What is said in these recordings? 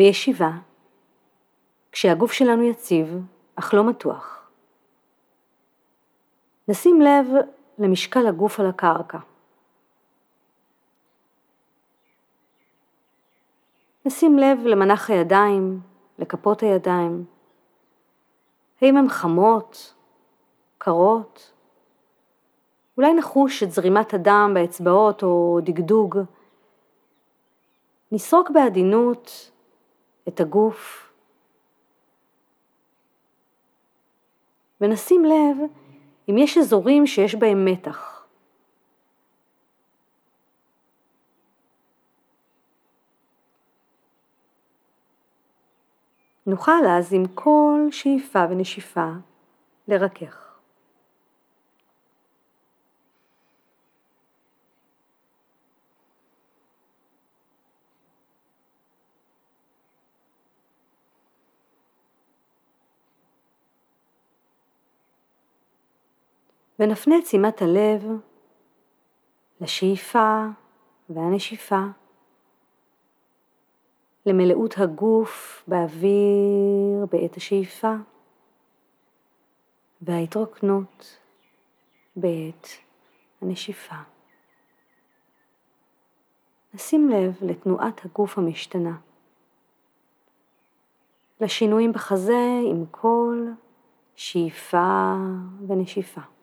בישיבה, כשהגוף שלנו יציב אך לא מתוח. נשים לב למשקל הגוף על הקרקע. נשים לב למנח הידיים, לכפות הידיים. האם הן חמות, קרות? אולי נחוש את זרימת הדם באצבעות או דגדוג. נסרוק בעדינות את הגוף ונשים לב אם יש אזורים שיש בהם מתח. נוכל אז עם כל שאיפה ונשיפה לרכך. ונפנה את שימת הלב לשאיפה והנשיפה, למלאות הגוף באוויר בעת השאיפה, וההתרוקנות בעת הנשיפה. נשים לב לתנועת הגוף המשתנה, לשינויים בחזה עם כל שאיפה ונשיפה.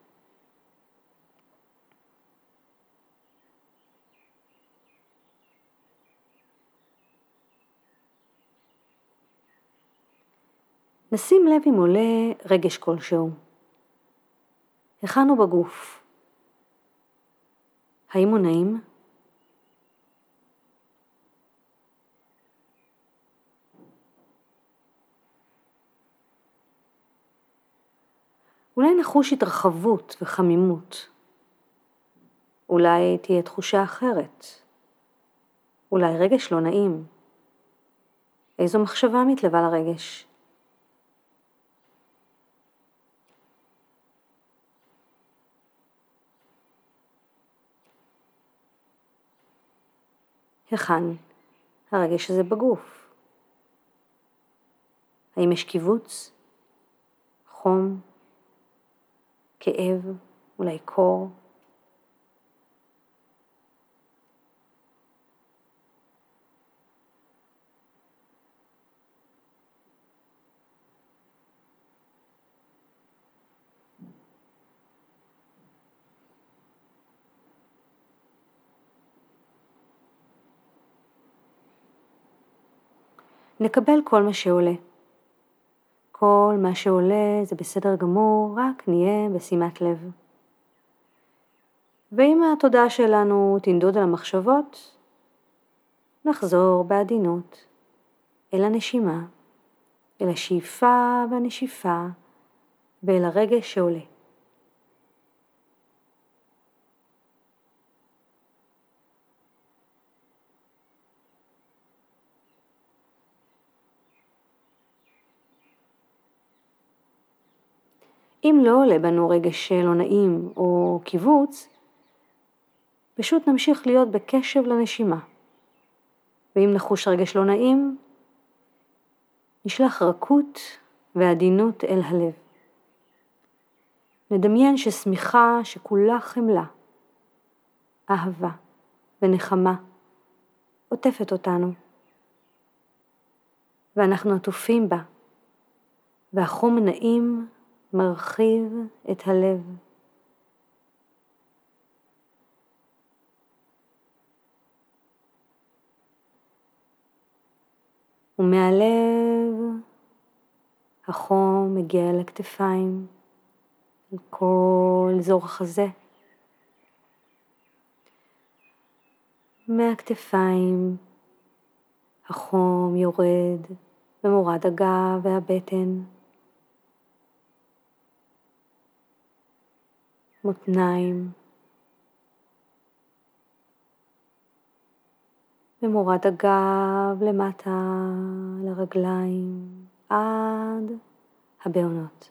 נשים לב אם עולה רגש כלשהו. היכן הוא בגוף? האם הוא נעים? אולי נחוש התרחבות וחמימות. אולי תהיה תחושה אחרת. אולי רגש לא נעים. איזו מחשבה מתלווה לרגש? היכן הרגש הזה בגוף? האם יש קיבוץ? חום? כאב? אולי קור? נקבל כל מה שעולה. כל מה שעולה זה בסדר גמור, רק נהיה בשימת לב. ואם התודעה שלנו תנדוד על המחשבות, נחזור בעדינות אל הנשימה, אל השאיפה והנשיפה ואל הרגש שעולה. אם לא עולה בנו רגש לא נעים או קיבוץ, פשוט נמשיך להיות בקשב לנשימה. ואם נחוש רגש לא נעים, נשלח רכות ועדינות אל הלב. נדמיין ששמיכה שכולה חמלה, אהבה ונחמה עוטפת אותנו, ואנחנו עטופים בה, והחום נעים מרחיב את הלב. ומהלב החום מגיע אל הכתפיים, אל אזור החזה. מהכתפיים החום יורד במורד הגב והבטן. מותניים, ומורד הגב למטה לרגליים עד הבעונות.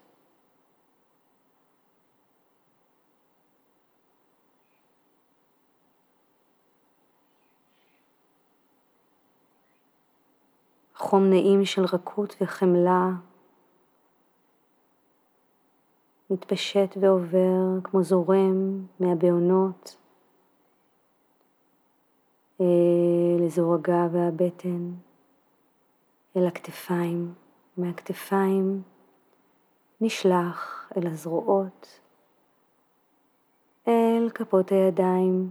חום נעים של רכות וחמלה מתפשט ועובר כמו זורם מהבעונות אל אזור הגב והבטן, אל הכתפיים, מהכתפיים נשלח אל הזרועות, אל כפות הידיים,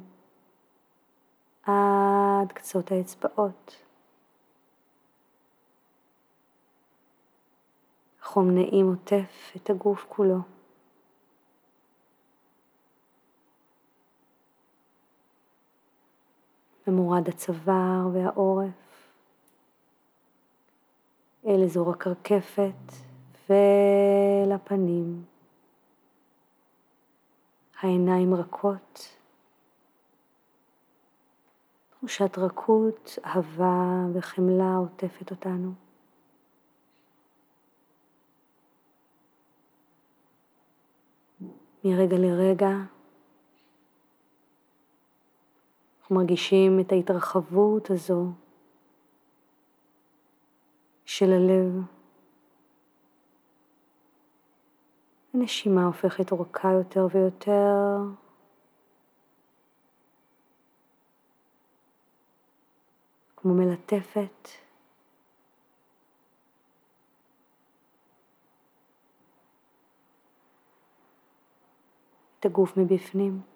עד קצות האצבעות. חום נעים עוטף את הגוף כולו. ממורד הצוואר והעורף אל אזור הקרקפת ולפנים. העיניים רכות, תחושת רכות, אהבה וחמלה עוטפת אותנו. מרגע לרגע אנחנו מרגישים את ההתרחבות הזו של הלב. הנשימה הופכת אורכה יותר ויותר. כמו מלטפת. את הגוף מבפנים.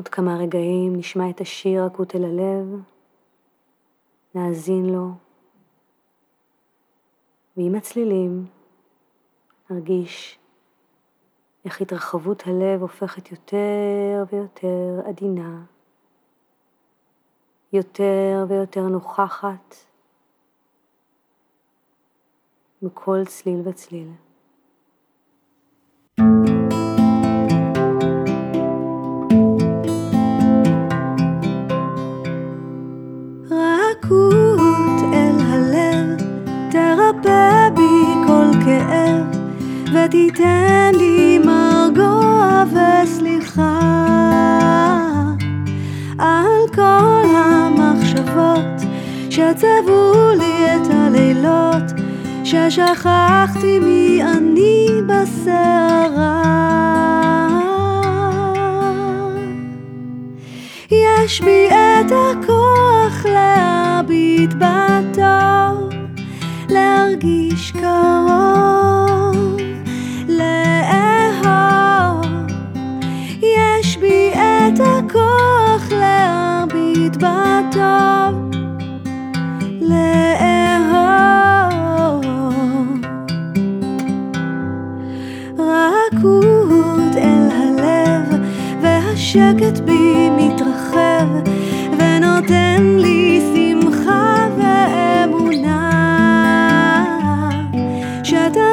עוד כמה רגעים נשמע את השיר הקוט אל הלב, נאזין לו, ועם הצלילים נרגיש איך התרחבות הלב הופכת יותר ויותר עדינה, יותר ויותר נוכחת בכל צליל וצליל. ותיתן לי מרגוע וסליחה. על כל המחשבות שצבו לי את הלילות ששכחתי מי אני בסערה. יש בי את הכוח להביט בטוב להרגיש קרוב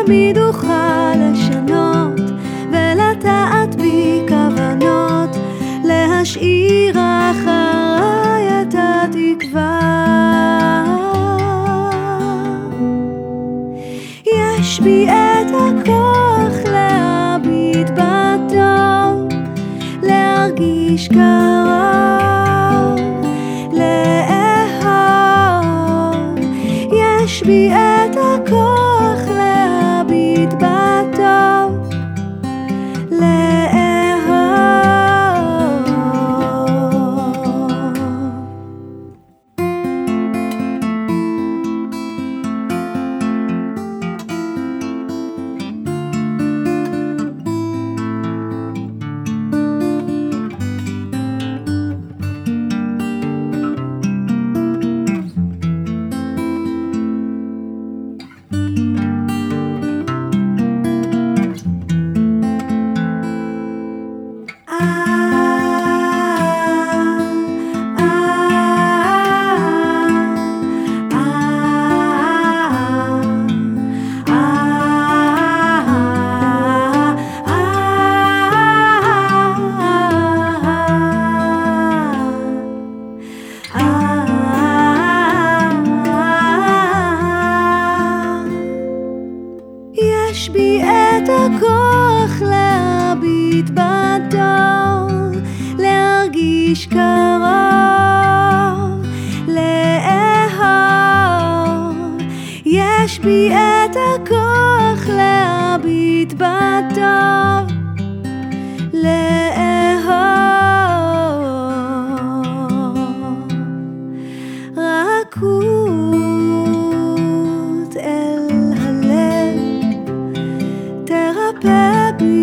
שתמיד אוכל לשנות ולטעת בי כוונות. להשאיר אחריי את התקווה. יש בי את הכוח להביט בטוב, להרגיש קרוב, יש בי את הכוח להביט בטוב, לאהוב. רכות אל הלב, תרפא בי